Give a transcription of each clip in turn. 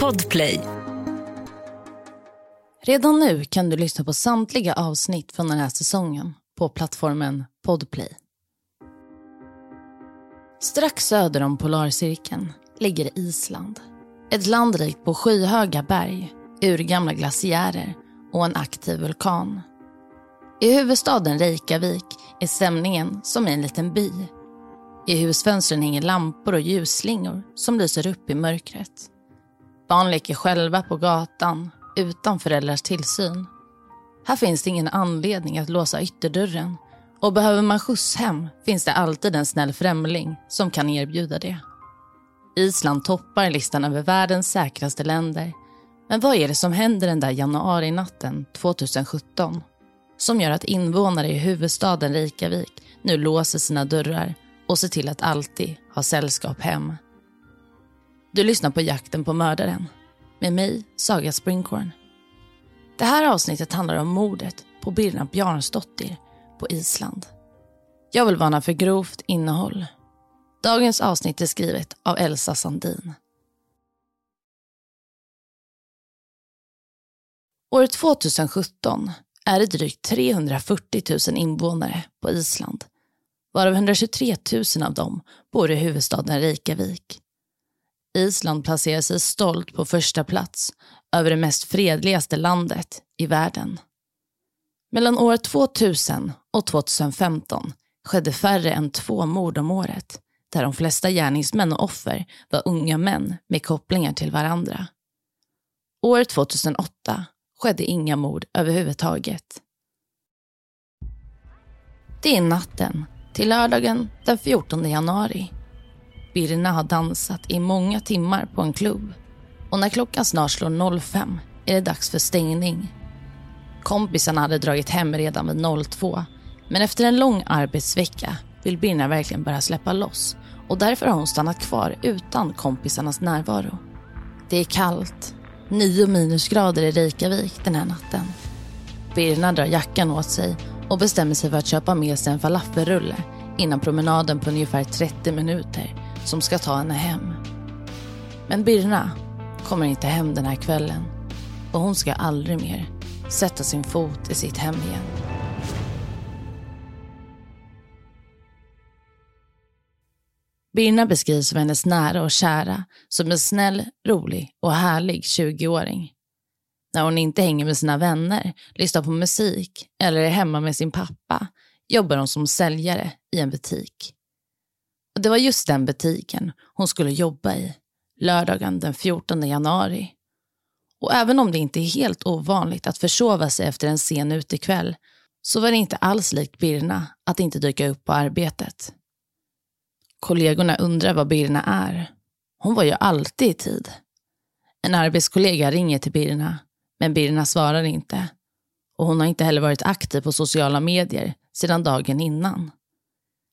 Podplay. Redan nu kan du lyssna på samtliga avsnitt från den här säsongen på plattformen Podplay. Strax söder om polarcirkeln ligger Island. Ett land rikt på skyhöga berg, urgamla glaciärer och en aktiv vulkan. I huvudstaden Reykjavik är stämningen som i en liten by. I husfönstren hänger lampor och ljusslingor som lyser upp i mörkret. Barn leker själva på gatan utan föräldrars tillsyn. Här finns det ingen anledning att låsa ytterdörren och behöver man skjuts hem finns det alltid en snäll främling som kan erbjuda det. Island toppar listan över världens säkraste länder. Men vad är det som händer den där januarinatten 2017? Som gör att invånare i huvudstaden Reykjavik nu låser sina dörrar och ser till att alltid ha sällskap hem. Du lyssnar på Jakten på mördaren med mig, Saga Springhorn. Det här avsnittet handlar om mordet på Birna Bjarnsdottir på Island. Jag vill varna för grovt innehåll. Dagens avsnitt är skrivet av Elsa Sandin. År 2017 är det drygt 340 000 invånare på Island. Varav 123 000 av dem bor i huvudstaden Reykjavik. Island placerar sig stolt på första plats över det mest fredligaste landet i världen. Mellan år 2000 och 2015 skedde färre än två mord om året där de flesta gärningsmän och offer var unga män med kopplingar till varandra. År 2008 skedde inga mord överhuvudtaget. Det är natten till lördagen den 14 januari. Birna har dansat i många timmar på en klubb och när klockan snart slår 05 är det dags för stängning. Kompisarna hade dragit hem redan vid 02 men efter en lång arbetsvecka vill Birna verkligen börja släppa loss och därför har hon stannat kvar utan kompisarnas närvaro. Det är kallt, 9 minusgrader i Reykjavik den här natten. Birna drar jackan åt sig och bestämmer sig för att köpa med sig en falafelrulle innan promenaden på ungefär 30 minuter som ska ta henne hem. Men Birna kommer inte hem den här kvällen och hon ska aldrig mer sätta sin fot i sitt hem igen. Birna beskrivs som hennes nära och kära som en snäll, rolig och härlig 20-åring. När hon inte hänger med sina vänner, lyssnar på musik eller är hemma med sin pappa jobbar hon som säljare i en butik. Och Det var just den butiken hon skulle jobba i lördagen den 14 januari. Och även om det inte är helt ovanligt att försova sig efter en sen utekväll så var det inte alls likt Birna att inte dyka upp på arbetet. Kollegorna undrar vad Birna är. Hon var ju alltid i tid. En arbetskollega ringer till Birna, men Birna svarar inte. Och hon har inte heller varit aktiv på sociala medier sedan dagen innan.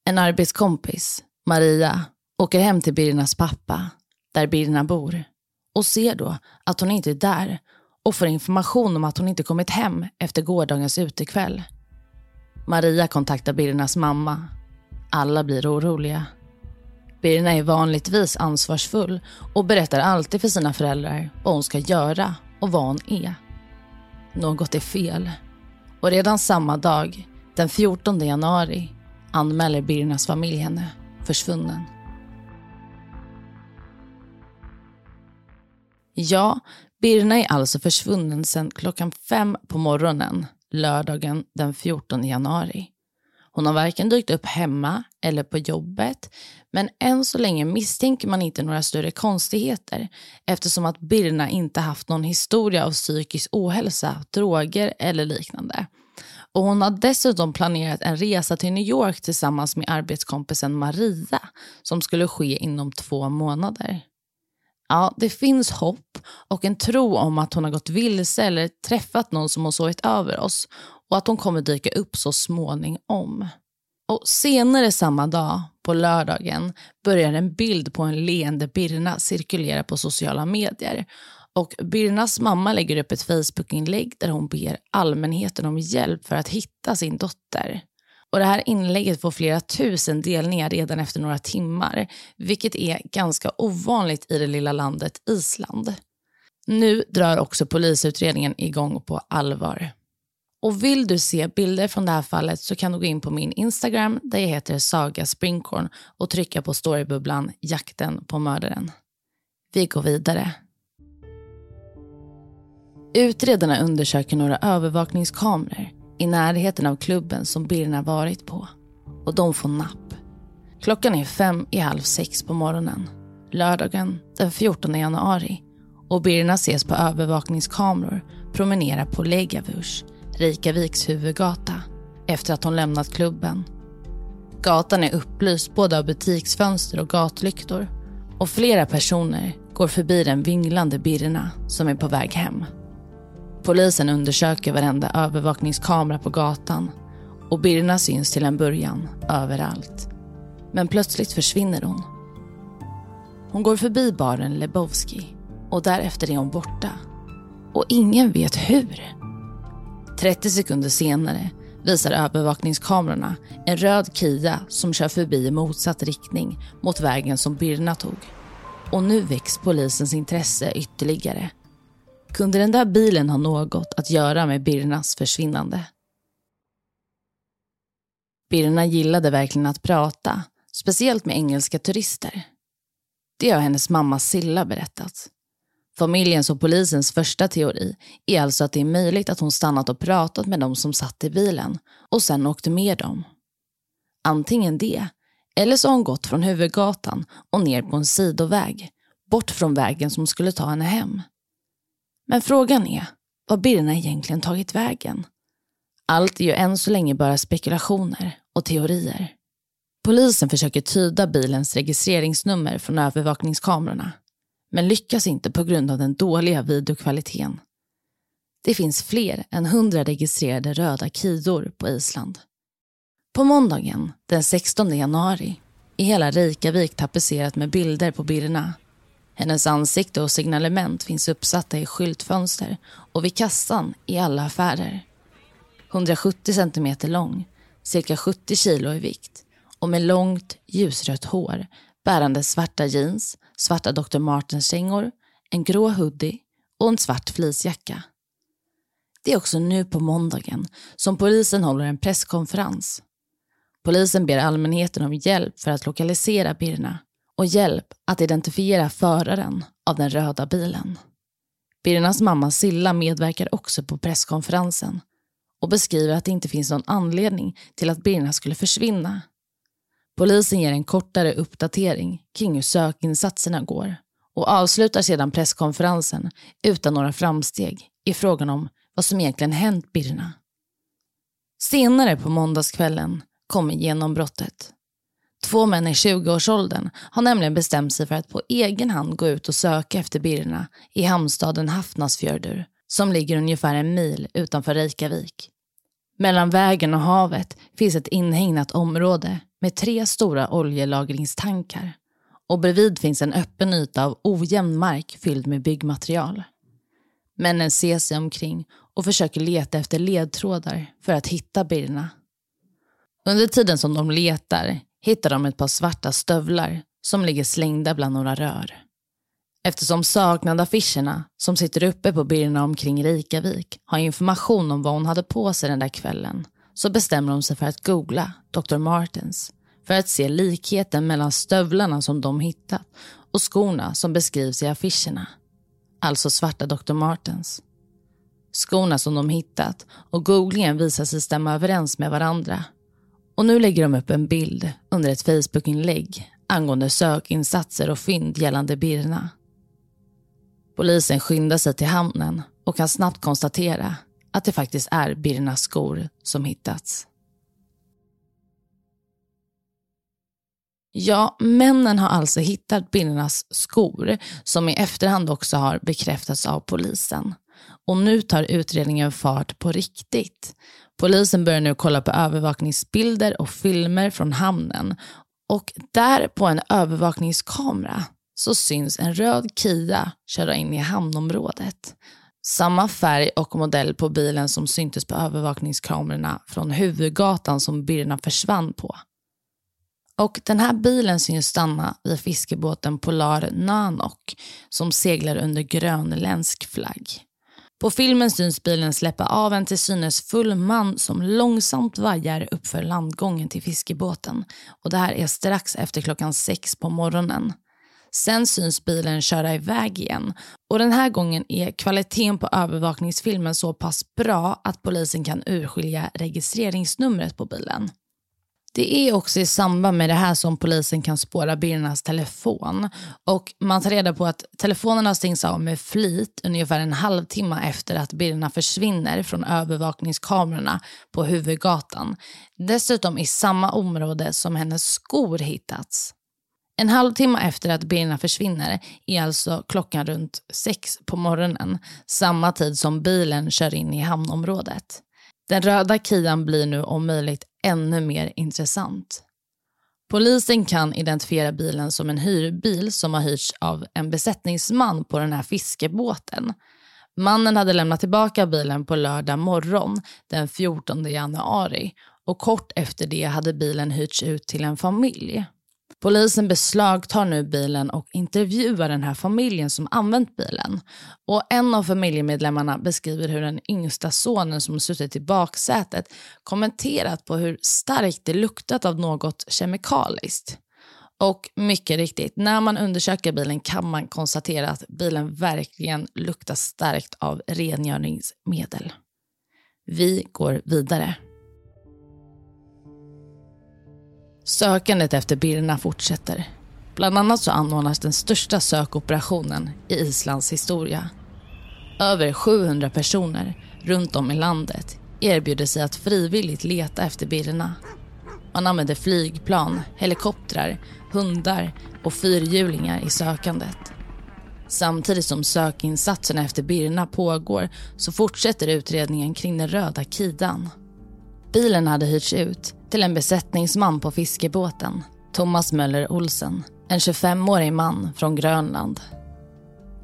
En arbetskompis, Maria, åker hem till Birnas pappa, där Birna bor, och ser då att hon inte är där och får information om att hon inte kommit hem efter gårdagens utekväll. Maria kontaktar Birnas mamma. Alla blir oroliga. Birna är vanligtvis ansvarsfull och berättar alltid för sina föräldrar vad hon ska göra och vad hon är. E. Något är fel. Och redan samma dag, den 14 januari, anmäler Birnas familj henne försvunnen. Ja, Birna är alltså försvunnen sedan klockan fem på morgonen lördagen den 14 januari. Hon har varken dykt upp hemma eller på jobbet, men än så länge misstänker man inte några större konstigheter eftersom att Birna inte haft någon historia av psykisk ohälsa, droger eller liknande. Och Hon har dessutom planerat en resa till New York tillsammans med arbetskompisen Maria som skulle ske inom två månader. Ja, det finns hopp och en tro om att hon har gått vilse eller träffat någon som har sovit över oss och att hon kommer dyka upp så småningom. Och senare samma dag, på lördagen, börjar en bild på en leende Birna cirkulera på sociala medier. Och Birnas mamma lägger upp ett Facebook-inlägg där hon ber allmänheten om hjälp för att hitta sin dotter. Och Det här inlägget får flera tusen delningar redan efter några timmar, vilket är ganska ovanligt i det lilla landet Island. Nu drar också polisutredningen igång på allvar. Och vill du se bilder från det här fallet så kan du gå in på min Instagram där jag heter Saga Springkorn och trycka på storybubblan Jakten på mördaren. Vi går vidare. Utredarna undersöker några övervakningskameror i närheten av klubben som Birna varit på. Och de får napp. Klockan är fem i halv sex på morgonen. Lördagen den 14 januari. Och Birna ses på övervakningskameror promenera på Legavus, Reykjaviks huvudgata, efter att hon lämnat klubben. Gatan är upplyst både av butiksfönster och gatlyktor. Och flera personer går förbi den vinglande Birna som är på väg hem. Polisen undersöker varenda övervakningskamera på gatan och Birna syns till en början överallt. Men plötsligt försvinner hon. Hon går förbi baren Lebowski och därefter är hon borta. Och ingen vet hur. 30 sekunder senare visar övervakningskamerorna en röd Kia som kör förbi i motsatt riktning mot vägen som Birna tog. Och nu väcks polisens intresse ytterligare kunde den där bilen ha något att göra med Birnas försvinnande? Birna gillade verkligen att prata, speciellt med engelska turister. Det har hennes mamma Silla berättat. Familjens och polisens första teori är alltså att det är möjligt att hon stannat och pratat med dem som satt i bilen och sen åkte med dem. Antingen det, eller så har hon gått från huvudgatan och ner på en sidoväg, bort från vägen som skulle ta henne hem. Men frågan är, vad Birna egentligen tagit vägen? Allt är ju än så länge bara spekulationer och teorier. Polisen försöker tyda bilens registreringsnummer från övervakningskamerorna, men lyckas inte på grund av den dåliga videokvaliteten. Det finns fler än hundra registrerade röda kidor på Island. På måndagen, den 16 januari, är hela Reykjavik tapetserat med bilder på Birna hennes ansikte och signalement finns uppsatta i skyltfönster och vid kassan i alla affärer. 170 centimeter lång, cirka 70 kilo i vikt och med långt ljusrött hår bärande svarta jeans, svarta Dr. Martens-kängor, en grå hoodie och en svart fleecejacka. Det är också nu på måndagen som polisen håller en presskonferens. Polisen ber allmänheten om hjälp för att lokalisera Birna och hjälp att identifiera föraren av den röda bilen. Birnas mamma Silla medverkar också på presskonferensen och beskriver att det inte finns någon anledning till att Birna skulle försvinna. Polisen ger en kortare uppdatering kring hur sökinsatserna går och avslutar sedan presskonferensen utan några framsteg i frågan om vad som egentligen hänt Birna. Senare på måndagskvällen kommer genombrottet. Två män i 20-årsåldern har nämligen bestämt sig för att på egen hand gå ut och söka efter Birna i hamnstaden Hafnasfjördur som ligger ungefär en mil utanför Reykjavik. Mellan vägen och havet finns ett inhägnat område med tre stora oljelagringstankar och bredvid finns en öppen yta av ojämn mark fylld med byggmaterial. Männen ser sig omkring och försöker leta efter ledtrådar för att hitta Birna. Under tiden som de letar hittar de ett par svarta stövlar som ligger slängda bland några rör. Eftersom saknade affischerna som sitter uppe på Birna omkring Reykjavik har information om vad hon hade på sig den där kvällen så bestämmer de sig för att googla Dr. Martens för att se likheten mellan stövlarna som de hittat och skorna som beskrivs i affischerna. Alltså svarta Dr. Martens. Skorna som de hittat och googlingen visar sig stämma överens med varandra och nu lägger de upp en bild under ett Facebookinlägg angående sökinsatser och fynd gällande Birna. Polisen skyndar sig till hamnen och kan snabbt konstatera att det faktiskt är Birnas skor som hittats. Ja, männen har alltså hittat Birnas skor som i efterhand också har bekräftats av polisen. Och nu tar utredningen fart på riktigt. Polisen börjar nu kolla på övervakningsbilder och filmer från hamnen. Och där på en övervakningskamera så syns en röd Kia köra in i hamnområdet. Samma färg och modell på bilen som syntes på övervakningskamerorna från huvudgatan som Birna försvann på. Och den här bilen syns stanna vid fiskebåten Polar Nanok som seglar under grönländsk flagg. På filmen syns bilen släppa av en till synes full man som långsamt vajar uppför landgången till fiskebåten. Och det här är strax efter klockan sex på morgonen. Sen syns bilen köra iväg igen och den här gången är kvaliteten på övervakningsfilmen så pass bra att polisen kan urskilja registreringsnumret på bilen. Det är också i samband med det här som polisen kan spåra Birnas telefon. Och man tar reda på att telefonerna stängs av med flit ungefär en halvtimme efter att Birna försvinner från övervakningskamerorna på huvudgatan. Dessutom i samma område som hennes skor hittats. En halvtimme efter att Birna försvinner är alltså klockan runt sex på morgonen, samma tid som bilen kör in i hamnområdet. Den röda Kian blir nu om möjligt ännu mer intressant. Polisen kan identifiera bilen som en hyrbil som har hyrts av en besättningsman på den här fiskebåten. Mannen hade lämnat tillbaka bilen på lördag morgon den 14 januari och kort efter det hade bilen hyrts ut till en familj. Polisen beslagtar nu bilen och intervjuar den här familjen som använt bilen. Och En av familjemedlemmarna beskriver hur den yngsta sonen som suttit i baksätet kommenterat på hur starkt det luktat av något kemikaliskt. Och mycket riktigt, när man undersöker bilen kan man konstatera att bilen verkligen luktar starkt av rengöringsmedel. Vi går vidare. Sökandet efter Birna fortsätter. Bland annat så anordnas den största sökoperationen i Islands historia. Över 700 personer runt om i landet erbjuder sig att frivilligt leta efter Birna. Man använder flygplan, helikoptrar, hundar och fyrhjulingar i sökandet. Samtidigt som sökinsatserna efter Birna pågår så fortsätter utredningen kring den röda kidan. Bilen hade hyrts ut till en besättningsman på fiskebåten, Thomas Möller Olsen, en 25-årig man från Grönland.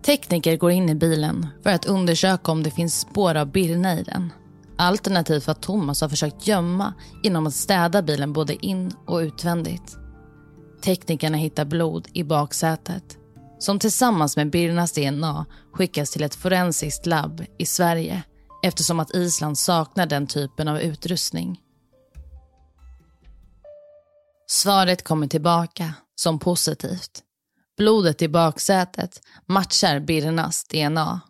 Tekniker går in i bilen för att undersöka om det finns spår av Birna i den. Alternativt för att Thomas har försökt gömma genom att städa bilen både in och utvändigt. Teknikerna hittar blod i baksätet som tillsammans med Birnas DNA skickas till ett forensiskt labb i Sverige eftersom att Island saknar den typen av utrustning. Svaret kommer tillbaka som positivt. Blodet i baksätet matchar Birnas DNA.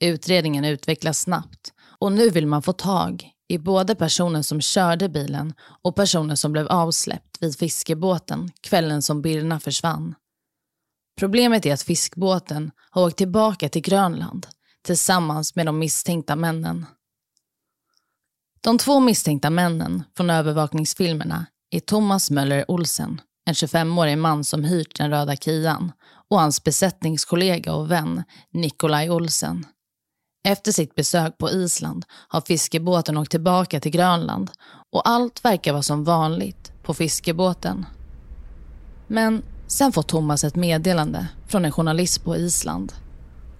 Utredningen utvecklas snabbt och nu vill man få tag i både personen som körde bilen och personen som blev avsläppt vid fiskebåten kvällen som Birna försvann. Problemet är att fiskbåten har åkt tillbaka till Grönland tillsammans med de misstänkta männen. De två misstänkta männen från övervakningsfilmerna är Thomas Möller Olsen, en 25-årig man som hyrt den röda Kian och hans besättningskollega och vän Nikolaj Olsen. Efter sitt besök på Island har fiskebåten åkt tillbaka till Grönland och allt verkar vara som vanligt på fiskebåten. Men sen får Thomas ett meddelande från en journalist på Island.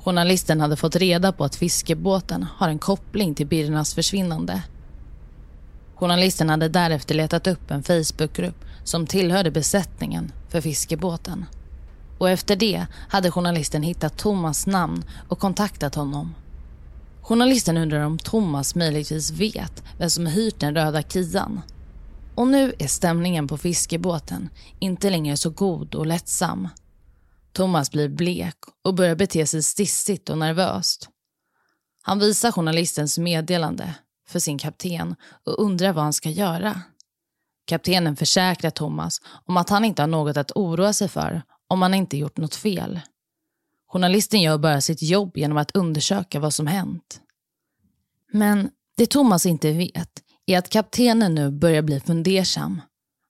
Journalisten hade fått reda på att fiskebåten har en koppling till Birnas försvinnande Journalisten hade därefter letat upp en Facebookgrupp som tillhörde besättningen för fiskebåten. Och efter det hade journalisten hittat Thomas namn och kontaktat honom. Journalisten undrar om Thomas möjligtvis vet vem som hyrt den röda Kian. Och nu är stämningen på fiskebåten inte längre så god och lättsam. Thomas blir blek och börjar bete sig stissigt och nervöst. Han visar journalistens meddelande för sin kapten och undrar vad han ska göra. Kaptenen försäkrar Thomas om att han inte har något att oroa sig för om han inte gjort något fel. Journalisten gör bara sitt jobb genom att undersöka vad som hänt. Men det Thomas inte vet är att kaptenen nu börjar bli fundersam.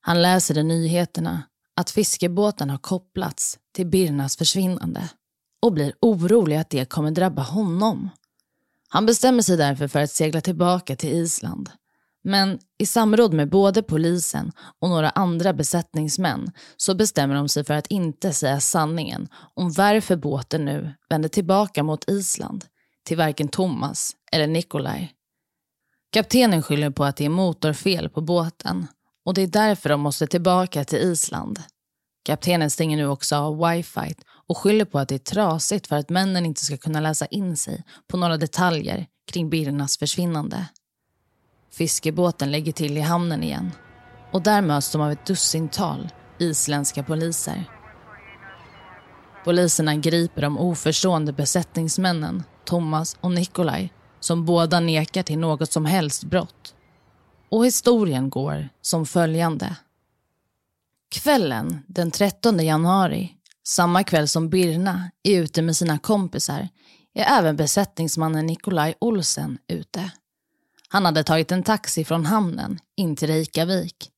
Han läser i nyheterna att fiskebåten har kopplats till Birnas försvinnande och blir orolig att det kommer drabba honom. Han bestämmer sig därför för att segla tillbaka till Island. Men i samråd med både polisen och några andra besättningsmän så bestämmer de sig för att inte säga sanningen om varför båten nu vänder tillbaka mot Island till varken Thomas eller Nikolaj. Kaptenen skyller på att det är motorfel på båten och det är därför de måste tillbaka till Island. Kaptenen stänger nu också av wifi och skyller på att det är trasigt för att männen inte ska kunna läsa in sig på några detaljer kring Birnas försvinnande. Fiskebåten lägger till i hamnen igen och där möts de av ett dussintal isländska poliser. Poliserna griper de oförstående besättningsmännen Thomas och Nikolaj som båda nekar till något som helst brott. Och historien går som följande. Kvällen den 13 januari, samma kväll som Birna är ute med sina kompisar, är även besättningsmannen Nikolaj Olsen ute. Han hade tagit en taxi från hamnen in till Reykjavik.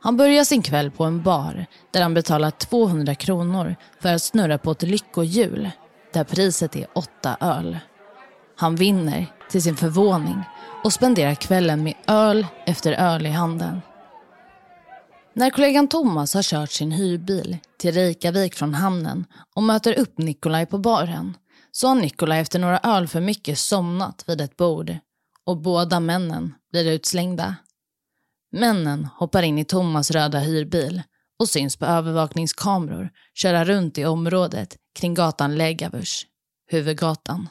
Han börjar sin kväll på en bar där han betalar 200 kronor för att snurra på ett lyckohjul där priset är åtta öl. Han vinner till sin förvåning och spenderar kvällen med öl efter öl i handen. När kollegan Thomas har kört sin hyrbil till Reykjavik från hamnen och möter upp Nikolaj på baren så har Nikolaj efter några öl för mycket somnat vid ett bord och båda männen blir utslängda. Männen hoppar in i Thomas röda hyrbil och syns på övervakningskameror köra runt i området kring gatan Legavus, huvudgatan.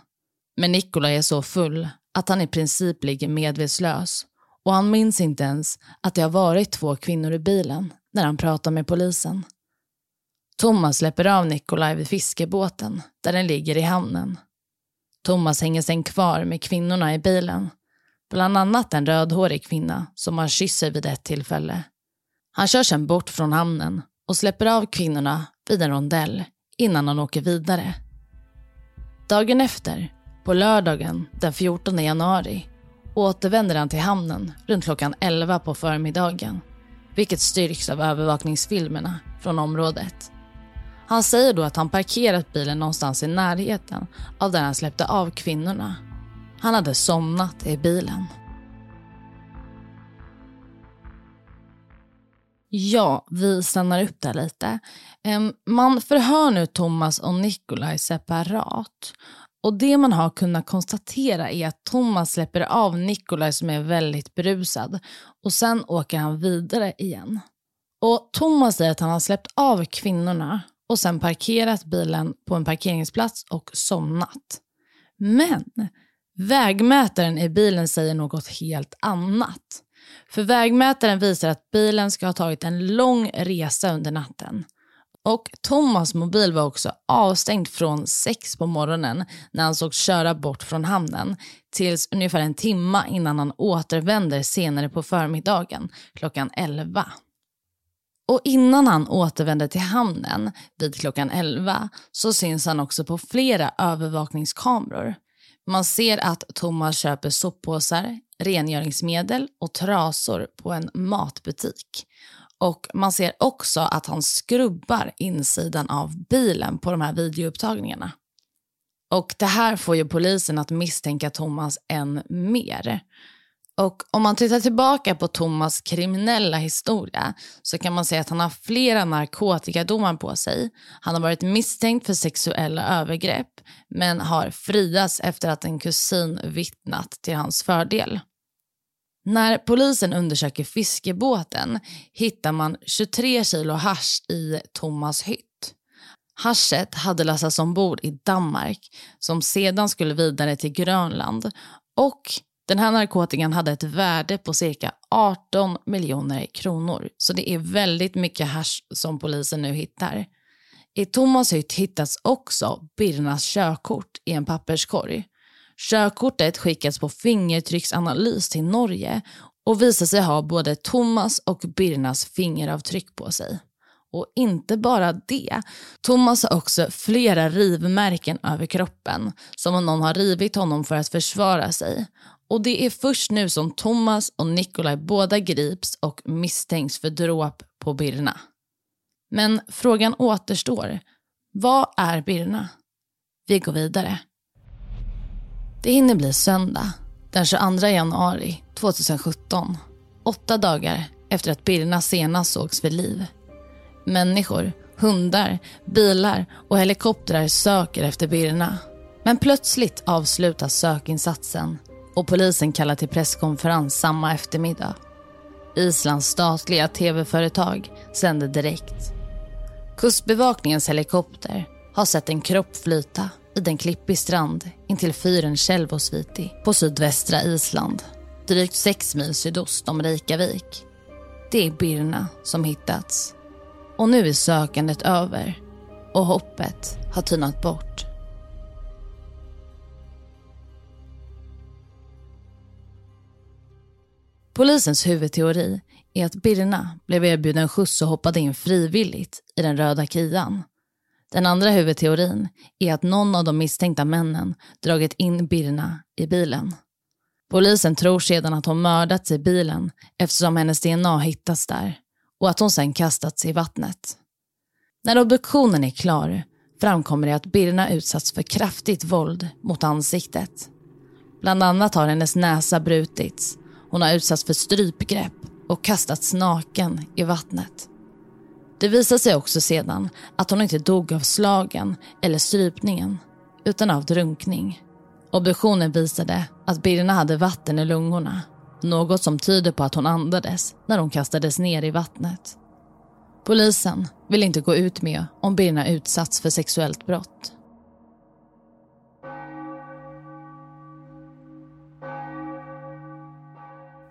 Men Nikolaj är så full att han i princip ligger medvetslös och han minns inte ens att det har varit två kvinnor i bilen när han pratar med polisen. Thomas släpper av Nikolaj vid fiskebåten där den ligger i hamnen. Thomas hänger sen kvar med kvinnorna i bilen. Bland annat en rödhårig kvinna som han kysser vid ett tillfälle. Han kör sen bort från hamnen och släpper av kvinnorna vid en rondell innan han åker vidare. Dagen efter, på lördagen den 14 januari, återvänder han till hamnen runt klockan 11 på förmiddagen, vilket styrks av övervakningsfilmerna från området. Han säger då att han parkerat bilen någonstans i närheten av där han släppte av kvinnorna. Han hade somnat i bilen. Ja, vi stannar upp där lite. Man förhör nu Thomas och Nikolaj separat. Och Det man har kunnat konstatera är att Thomas släpper av Nikolaj som är väldigt berusad och sen åker han vidare igen. Och Thomas säger att han har släppt av kvinnorna och sen parkerat bilen på en parkeringsplats och somnat. Men vägmätaren i bilen säger något helt annat. För vägmätaren visar att bilen ska ha tagit en lång resa under natten. Och Thomas mobil var också avstängd från sex på morgonen när han såg köra bort från hamnen tills ungefär en timme innan han återvänder senare på förmiddagen klockan 11. Och innan han återvänder till hamnen vid klockan 11 så syns han också på flera övervakningskameror. Man ser att Thomas köper soppåsar, rengöringsmedel och trasor på en matbutik. Och man ser också att han skrubbar insidan av bilen på de här videoupptagningarna. Och det här får ju polisen att misstänka Thomas än mer. Och om man tittar tillbaka på Thomas kriminella historia så kan man säga att han har flera narkotikadomar på sig. Han har varit misstänkt för sexuella övergrepp men har friats efter att en kusin vittnat till hans fördel. När polisen undersöker fiskebåten hittar man 23 kilo hash i Thomas hytt. Haschet hade lastats ombord i Danmark som sedan skulle vidare till Grönland och den här narkotikan hade ett värde på cirka 18 miljoner kronor. Så det är väldigt mycket hash som polisen nu hittar. I Thomas hytt hittas också Birnas körkort i en papperskorg. Körkortet skickas på fingertrycksanalys till Norge och visar sig ha både Thomas och Birnas fingeravtryck på sig. Och inte bara det. Thomas har också flera rivmärken över kroppen som om någon har rivit honom för att försvara sig. Och det är först nu som Thomas och Nikolaj båda grips och misstänks för dråp på Birna. Men frågan återstår. Vad är Birna? Vi går vidare. Det hinner bli söndag den 22 januari 2017. Åtta dagar efter att Birna senast sågs vid liv. Människor, hundar, bilar och helikoptrar söker efter Birna. Men plötsligt avslutas sökinsatsen och polisen kallar till presskonferens samma eftermiddag. Islands statliga tv-företag sänder direkt. Kustbevakningens helikopter har sett en kropp flyta vid en klippig strand intill fyren Tjelvosviti på sydvästra Island. Drygt sex mil sydost om Reykjavik. Det är Birna som hittats. Och nu är sökandet över och hoppet har tynat bort. Polisens huvudteori är att Birna blev erbjuden skjuts och hoppade in frivilligt i den röda Kian. Den andra huvudteorin är att någon av de misstänkta männen dragit in Birna i bilen. Polisen tror sedan att hon mördats i bilen eftersom hennes DNA hittats där och att hon sedan kastats i vattnet. När obduktionen är klar framkommer det att Birna utsatts för kraftigt våld mot ansiktet. Bland annat har hennes näsa brutits, hon har utsatts för strypgrepp och kastats naken i vattnet. Det visade sig också sedan att hon inte dog av slagen eller strypningen utan av drunkning. Obduktionen visade att Birna hade vatten i lungorna. Något som tyder på att hon andades när hon kastades ner i vattnet. Polisen vill inte gå ut med om Birna utsatts för sexuellt brott.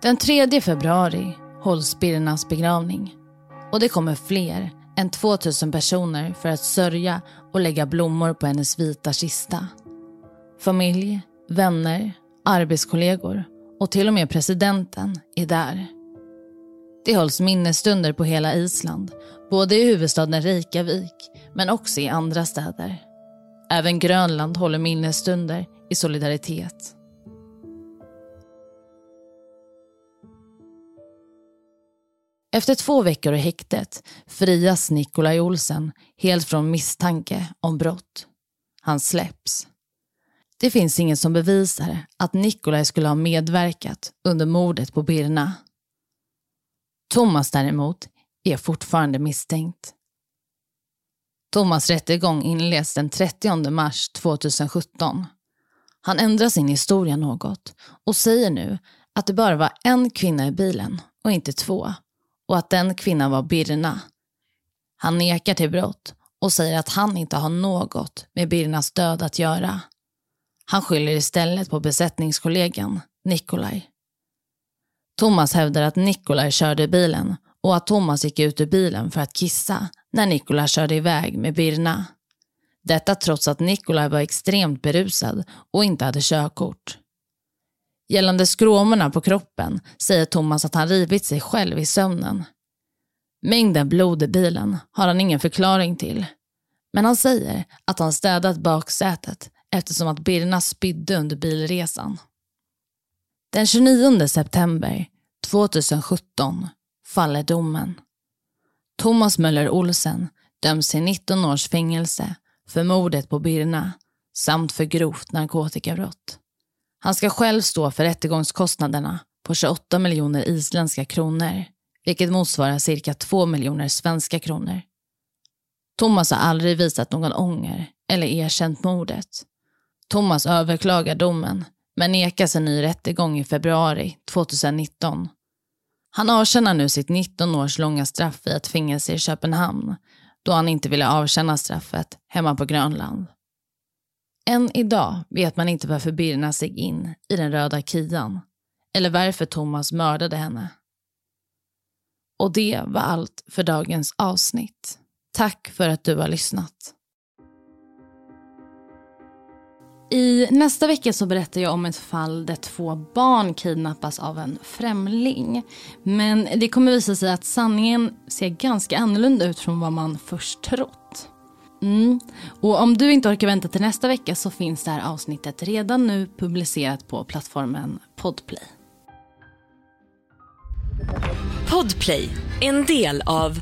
Den 3 februari hålls Birnas begravning och det kommer fler än 2000 personer för att sörja och lägga blommor på hennes vita kista. Familj, vänner, arbetskollegor och till och med presidenten är där. Det hålls minnesstunder på hela Island, både i huvudstaden Reykjavik men också i andra städer. Även Grönland håller minnesstunder i solidaritet. Efter två veckor i häktet frias Nikolaj Olsen helt från misstanke om brott. Han släpps. Det finns ingen som bevisar att Nikolaj skulle ha medverkat under mordet på Birna. Thomas däremot är fortfarande misstänkt. Thomas rättegång inleds den 30 mars 2017. Han ändrar sin historia något och säger nu att det bara var en kvinna i bilen och inte två och att den kvinnan var Birna. Han nekar till brott och säger att han inte har något med Birnas död att göra. Han skyller istället på besättningskollegan Nikolaj. Thomas hävdar att Nikolaj körde bilen och att Thomas gick ut ur bilen för att kissa när Nikolaj körde iväg med Birna. Detta trots att Nikolaj var extremt berusad och inte hade körkort. Gällande skråmorna på kroppen säger Thomas att han rivit sig själv i sömnen. Mängden blod i bilen har han ingen förklaring till. Men han säger att han städat baksätet eftersom att Birna spydde under bilresan. Den 29 september 2017 faller domen. Thomas Möller Olsen döms till 19 års fängelse för mordet på Birna samt för grovt narkotikabrott. Han ska själv stå för rättegångskostnaderna på 28 miljoner isländska kronor, vilket motsvarar cirka 2 miljoner svenska kronor. Thomas har aldrig visat någon ånger eller erkänt mordet. Thomas överklagar domen, men nekas en ny rättegång i februari 2019. Han avtjänar nu sitt 19 års långa straff i ett fängelse i Köpenhamn, då han inte ville avtjäna straffet hemma på Grönland. Än idag vet man inte varför Birna sig in i den röda Kian eller varför Thomas mördade henne. Och det var allt för dagens avsnitt. Tack för att du har lyssnat. I nästa vecka så berättar jag om ett fall där två barn kidnappas av en främling. Men det kommer visa sig att sanningen ser ganska annorlunda ut från vad man först trott. Mm. Och om du inte orkar vänta till nästa vecka så finns det här avsnittet redan nu publicerat på plattformen Podplay. Podplay, en del av